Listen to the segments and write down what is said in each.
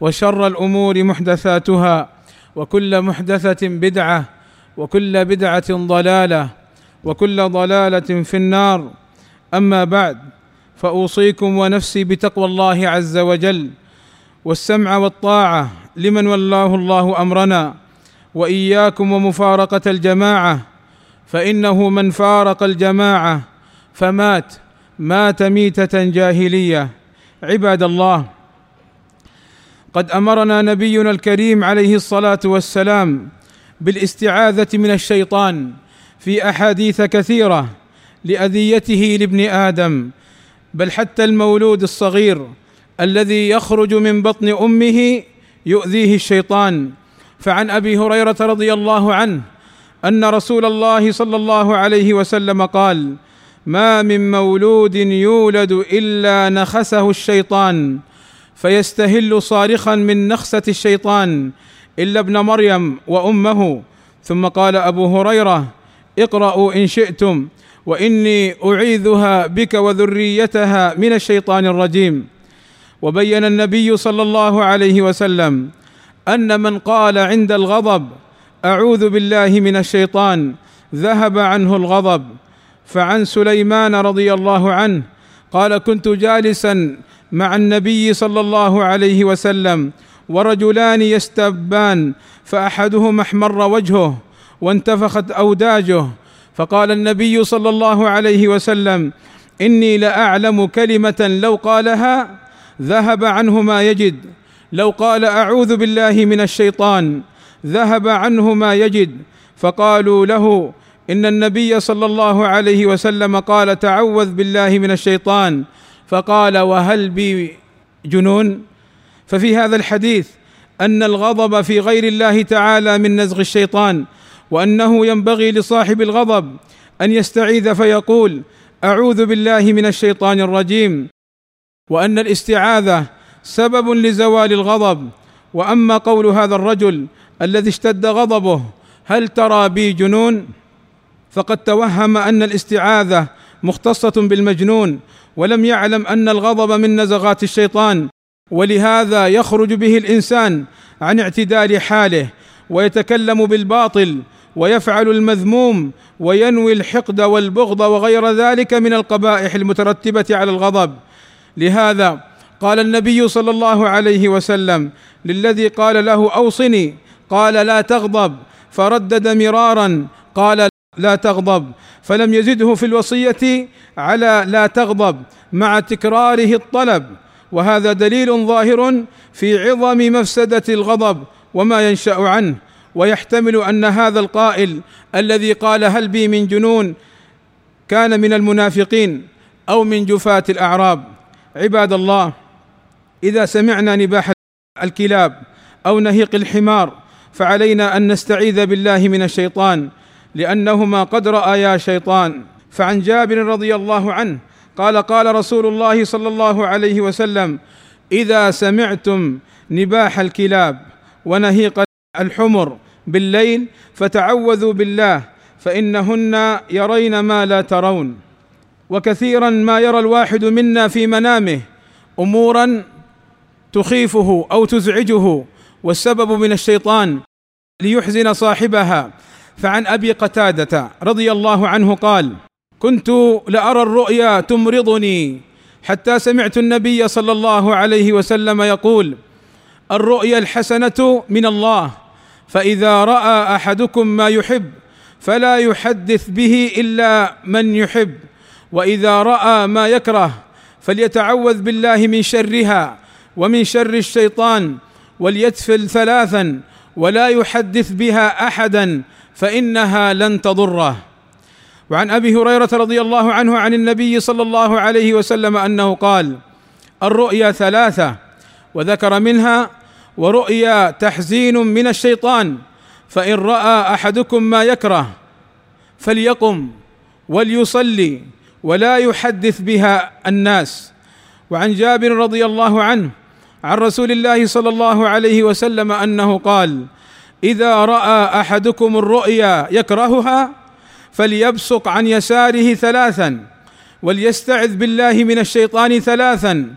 وشر الأمور محدثاتها وكل محدثة بدعة وكل بدعة ضلالة وكل ضلالة في النار. أما بعد فأوصيكم ونفسي بتقوى الله عز وجل والسمع والطاعة لمن ولاه الله أمرنا وإياكم ومفارقة الجماعة. فإنه من فارق الجماعة فمات مات ميتة جاهلية. عباد الله قد أمرنا نبينا الكريم عليه الصلاة والسلام بالاستعاذة من الشيطان في أحاديث كثيرة لأذيته لابن آدم بل حتى المولود الصغير الذي يخرج من بطن أمه يؤذيه الشيطان. فعن أبي هريرة رضي الله عنه أن رسول الله صلى الله عليه وسلم قال ما من مولود يولد إلا نخسه الشيطان فيستهل صارخا من نخسة الشيطان إلا ابن مريم وأمه. ثم قال أبو هريرة اقرأوا إن شئتم وإني أعيذها بك وذريتها من الشيطان الرجيم. وبين النبي صلى الله عليه وسلم أن من قال عند الغضب أعوذ بالله من الشيطان ذهب عنه الغضب. فعن سليمان رضي الله عنه قال كنت جالسا مع النبي صلى الله عليه وسلم ورجلان يستبان فأحدهما احمر وجهه وانتفخت أوداجه. فقال النبي صلى الله عليه وسلم إني لأعلم كلمة لو قالها ذهب عنه ما يجد. لو قال أعوذ بالله من الشيطان ذهب عنه ما يجد. فقالوا له إن النبي صلى الله عليه وسلم قال تعوذ بالله من الشيطان. فقال وهل بي جنون؟ ففي هذا الحديث أن الغضب في غير الله تعالى من نزغ الشيطان وأنه ينبغي لصاحب الغضب أن يستعيذ فيقول أعوذ بالله من الشيطان الرجيم. وأن الاستعاذة سبب لزوال الغضب. وأما قول هذا الرجل الذي اشتد غضبه هل ترى بي جنون؟ فقد توهم أن الاستعاذة مختصة بالمجنون ولم يعلم أن الغضب من نزغات الشيطان ولهذا يخرج به الإنسان عن اعتدال حاله ويتكلم بالباطل ويفعل المذموم وينوي الحقد والبغض وغير ذلك من القبائح المترتبة على الغضب. لهذا قال النبي صلى الله عليه وسلم للذي قال له أوصني قال لا تغضب فردد مرارا قال لا تغضب فلم يزده في الوصية على لا تغضب مع تكراره الطلب. وهذا دليل ظاهر في عظم مفسدة الغضب وما ينشأ عنه. ويحتمل أن هذا القائل الذي قال هل بي من جنون كان من المنافقين أو من جفاة الأعراب. عباد الله إذا سمعنا نباح الكلاب أو نهيق الحمار فعلينا أن نستعيذ بالله من الشيطان. لأنهما قد رأيا شيطان. فعن جابر رضي الله عنه قال قال رسول الله صلى الله عليه وسلم إذا سمعتم نباح الكلاب ونهيق الحمر بالليل فتعوذوا بالله فإنهن يرين ما لا ترون. وكثيرا ما يرى الواحد منا في منامه امورا تخيفه أو تزعجه والسبب من الشيطان ليحزن صاحبها فعن أبي قتادة رضي الله عنه قال كنت لأرى الرؤيا تمرضني حتى سمعت النبي صلى الله عليه وسلم يقول الرؤيا الحسنة من الله فإذا رأى أحدكم ما يحب فلا يحدث به إلا من يحب وإذا رأى ما يكره فليتعوذ بالله من شرها ومن شر الشيطان وليتفل ثلاثا ولا يحدث بها احدا فإنها لن تضره. وعن أبي هريرة رضي الله عنه عن النبي صلى الله عليه وسلم أنه قال الرؤيا ثلاثة وذكر منها ورؤيا تحزين من الشيطان فإن رأى أحدكم ما يكره فليقم وليصلي ولا يحدث بها الناس وعن جابر رضي الله عنه عن رسول الله صلى الله عليه وسلم أنه قال إذا رأى أحدكم الرؤيا يكرهها فليبصق عن يساره ثلاثا وليستعذ بالله من الشيطان ثلاثا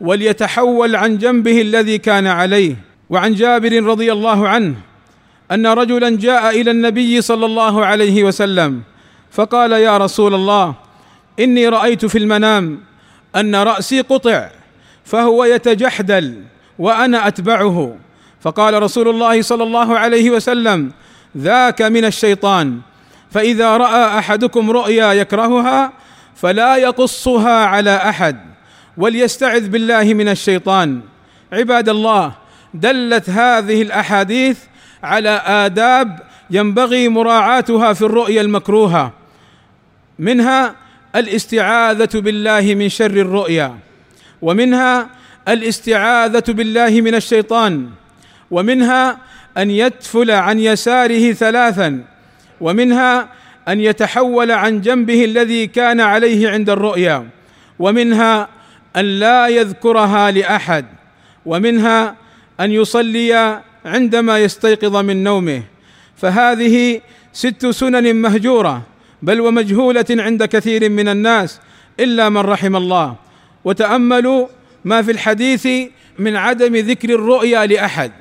وليتحول عن جنبه الذي كان عليه. وعن جابر رضي الله عنه أن رجلا جاء إلى النبي صلى الله عليه وسلم فقال يا رسول الله إني رأيت في المنام أن رأسي قطع فهو يتجحدل وأنا أتبعه. فقال رسول الله صلى الله عليه وسلم ذاك من الشيطان. فإذا رأى أحدكم رؤيا يكرهها فلا يقصها على أحد وليستعذ بالله من الشيطان. عباد الله دلت هذه الأحاديث على آداب ينبغي مراعاتها في الرؤيا المكروهة. منها الاستعاذة بالله من شر الرؤيا ومنها الاستعاذة بالله من الشيطان. ومنها أن يتفل عن يساره ثلاثا ومنها أن يتحول عن جنبه الذي كان عليه عند الرؤيا ومنها أن لا يذكرها لأحد ومنها أن يصلي عندما يستيقظ من نومه. فهذه ست سنن مهجورة بل ومجهولة عند كثير من الناس إلا من رحم الله. وتأملوا ما في الحديث من عدم ذكر الرؤيا لأحد.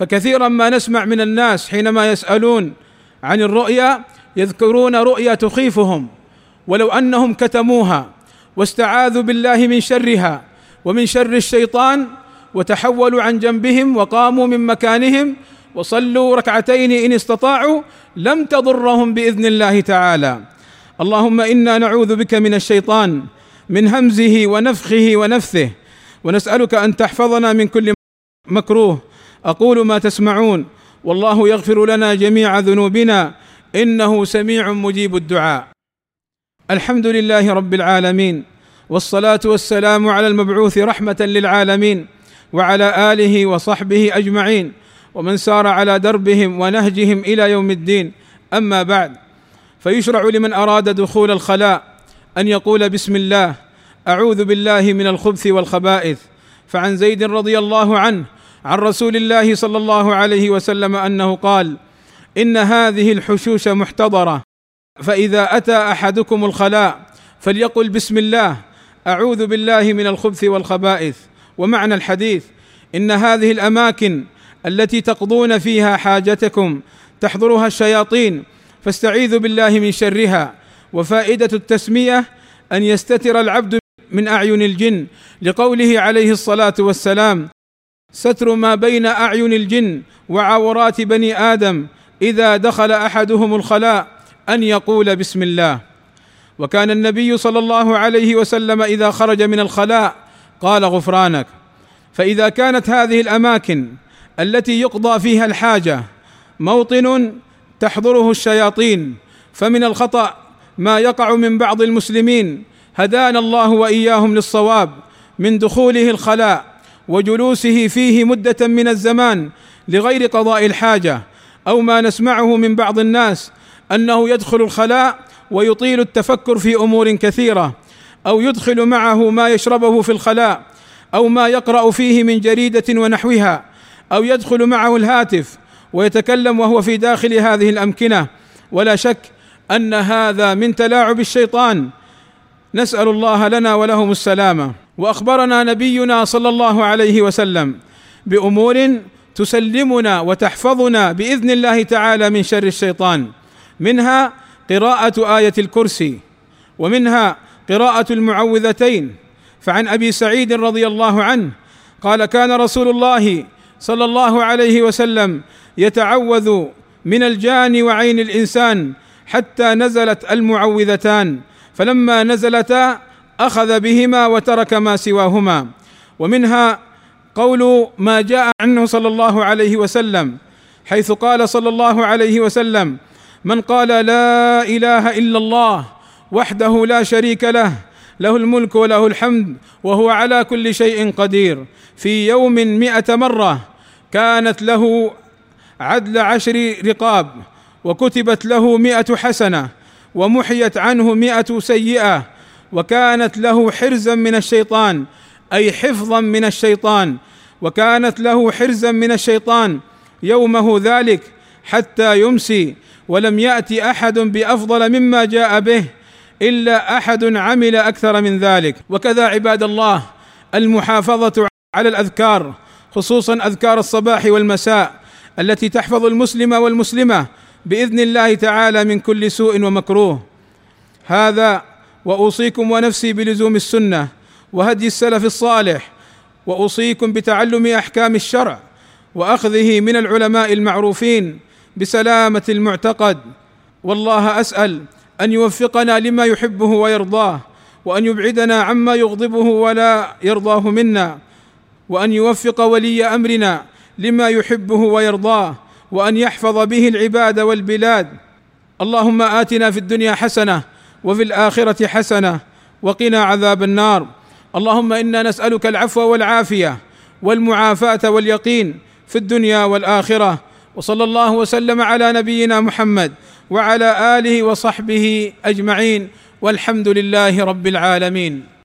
فكثيرا ما نسمع من الناس حينما يسألون عن الرؤيا يذكرون رؤيا تخيفهم ولو أنهم كتموها واستعاذوا بالله من شرها ومن شر الشيطان وتحولوا عن جنبهم وقاموا من مكانهم وصلوا ركعتين إن استطاعوا لم تضرهم بإذن الله تعالى. اللهم إنا نعوذ بك من الشيطان من همزه ونفخه ونفثه ونسألك أن تحفظنا من كل مكروه أقول ما تسمعون. والله يغفر لنا جميع ذنوبنا. إنه سميع مجيب الدعاء. الحمد لله رب العالمين. والصلاة والسلام على المبعوث رحمة للعالمين. وعلى آله وصحبه أجمعين. ومن سار على دربهم ونهجهم إلى يوم الدين. أما بعد. فيشرع لمن أراد دخول الخلاء أن يقول بسم الله. أعوذ بالله من الخبث والخبائث. فعن زيد رضي الله عنه عن رسول الله صلى الله عليه وسلم أنه قال إن هذه الحشوش محتضرة فإذا أتى أحدكم الخلاء فليقل بسم الله أعوذ بالله من الخبث والخبائث. ومعنى الحديث إن هذه الأماكن التي تقضون فيها حاجتكم تحضرها الشياطين فاستعيذوا بالله من شرها. وفائدة التسمية أن يستتر العبد من أعين الجن لقوله عليه الصلاة والسلام ستر ما بين أعين الجن وعورات بني آدم إذا دخل أحدهم الخلاء أن يقول بسم الله. وكان النبي صلى الله عليه وسلم إذا خرج من الخلاء قال غفرانك. فإذا كانت هذه الأماكن التي يقضى فيها الحاجة موطن تحضره الشياطين فمن الخطأ ما يقع من بعض المسلمين هدانا الله وإياهم للصواب من دخوله الخلاء. وجلوسه فيه مدة من الزمان لغير قضاء الحاجة أو ما نسمعه من بعض الناس أنه يدخل الخلاء ويطيل التفكر في أمور كثيرة أو يدخل معه ما يشربه في الخلاء أو ما يقرأ فيه من جريدة ونحوها أو يدخل معه الهاتف ويتكلم وهو في داخل هذه الأمكنة. ولا شك أن هذا من تلاعب الشيطان نسأل الله لنا ولهم السلامه وأخبرنا نبينا صلى الله عليه وسلم بأمور تسلمنا وتحفظنا بإذن الله تعالى من شر الشيطان. منها قراءة آية الكرسي ومنها قراءة المعوذتين. فعن أبي سعيد رضي الله عنه قال كان رسول الله صلى الله عليه وسلم يتعوذ من الجان وعين الإنسان حتى نزلت المعوذتان. فلما نزلتا أخذ بهما وترك ما سواهما. ومنها قول ما جاء عنه صلى الله عليه وسلم حيث قال صلى الله عليه وسلم من قال لا إله إلا الله وحده لا شريك له له الملك وله الحمد وهو على كل شيء قدير في يوم مئة مرة كانت له عدل عشر رقاب وكتبت له مئة حسنة ومحيت عنه مئة سيئة وكانت له حرزا من الشيطان أي حفظا من الشيطان وكانت له حرزا من الشيطان يومه ذلك حتى يمسي ولم يأتي أحد بأفضل مما جاء به إلا أحد عمل أكثر من ذلك. وكذا عباد الله المحافظة على الأذكار خصوصا أذكار الصباح والمساء التي تحفظ المسلم والمسلمة بإذن الله تعالى من كل سوء ومكروه. هذا وأوصيكم ونفسي بلزوم السنة وهدي السلف الصالح وأوصيكم بتعلم أحكام الشرع وأخذه من العلماء المعروفين بسلامة المعتقد. والله أسأل أن يوفقنا لما يحبه ويرضاه وأن يبعدنا عما يغضبه ولا يرضاه منا وأن يوفق ولي أمرنا لما يحبه ويرضاه وأن يحفظ به العباد والبلاد. اللهم آتنا في الدنيا حسنة وفي الآخرة حسنة وقنا عذاب النار. اللهم إنا نسألك العفو والعافية والمعافاة واليقين في الدنيا والآخرة. وصلى الله وسلم على نبينا محمد وعلى آله وصحبه أجمعين. والحمد لله رب العالمين.